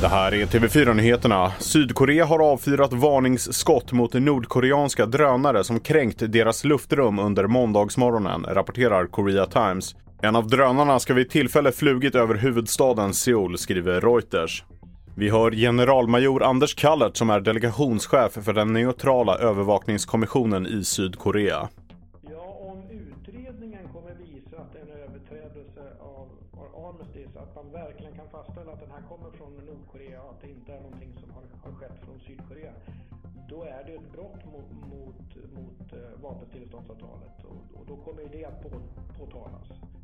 Det här är TV4-nyheterna. Sydkorea har avfyrat varningsskott mot nordkoreanska drönare som kränkt deras luftrum under måndagsmorgonen, rapporterar Korea Times. En av drönarna ska vid tillfälle flugit över huvudstaden Seoul, skriver Reuters. Vi hör generalmajor Anders Kallert som är delegationschef för den neutrala övervakningskommissionen i Sydkorea. Kommer visa att det är en överträdelse av Armistice, att man verkligen kan fastställa att den här kommer från Nordkorea och att det inte är någonting som har, har skett från Sydkorea, då är det ett brott mot, mot, mot vapenstilleståndsavtalet och, och då kommer det att på, påtalas.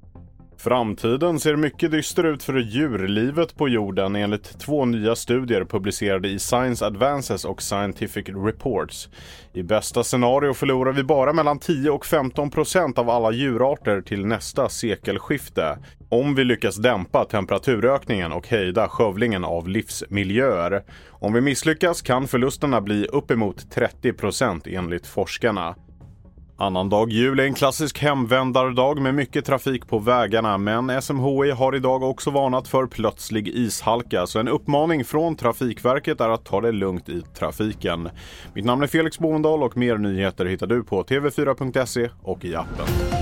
Framtiden ser mycket dyster ut för djurlivet på jorden enligt två nya studier publicerade i Science Advances och Scientific Reports. I bästa scenario förlorar vi bara mellan 10 och 15 procent av alla djurarter till nästa sekelskifte. Om vi lyckas dämpa temperaturökningen och hejda skövlingen av livsmiljöer. Om vi misslyckas kan förlusterna bli uppemot 30 procent enligt forskarna. Annandag jul är en klassisk hemvändardag med mycket trafik på vägarna men SMHI har idag också varnat för plötslig ishalka så en uppmaning från Trafikverket är att ta det lugnt i trafiken. Mitt namn är Felix Bovendal och mer nyheter hittar du på tv4.se och i appen.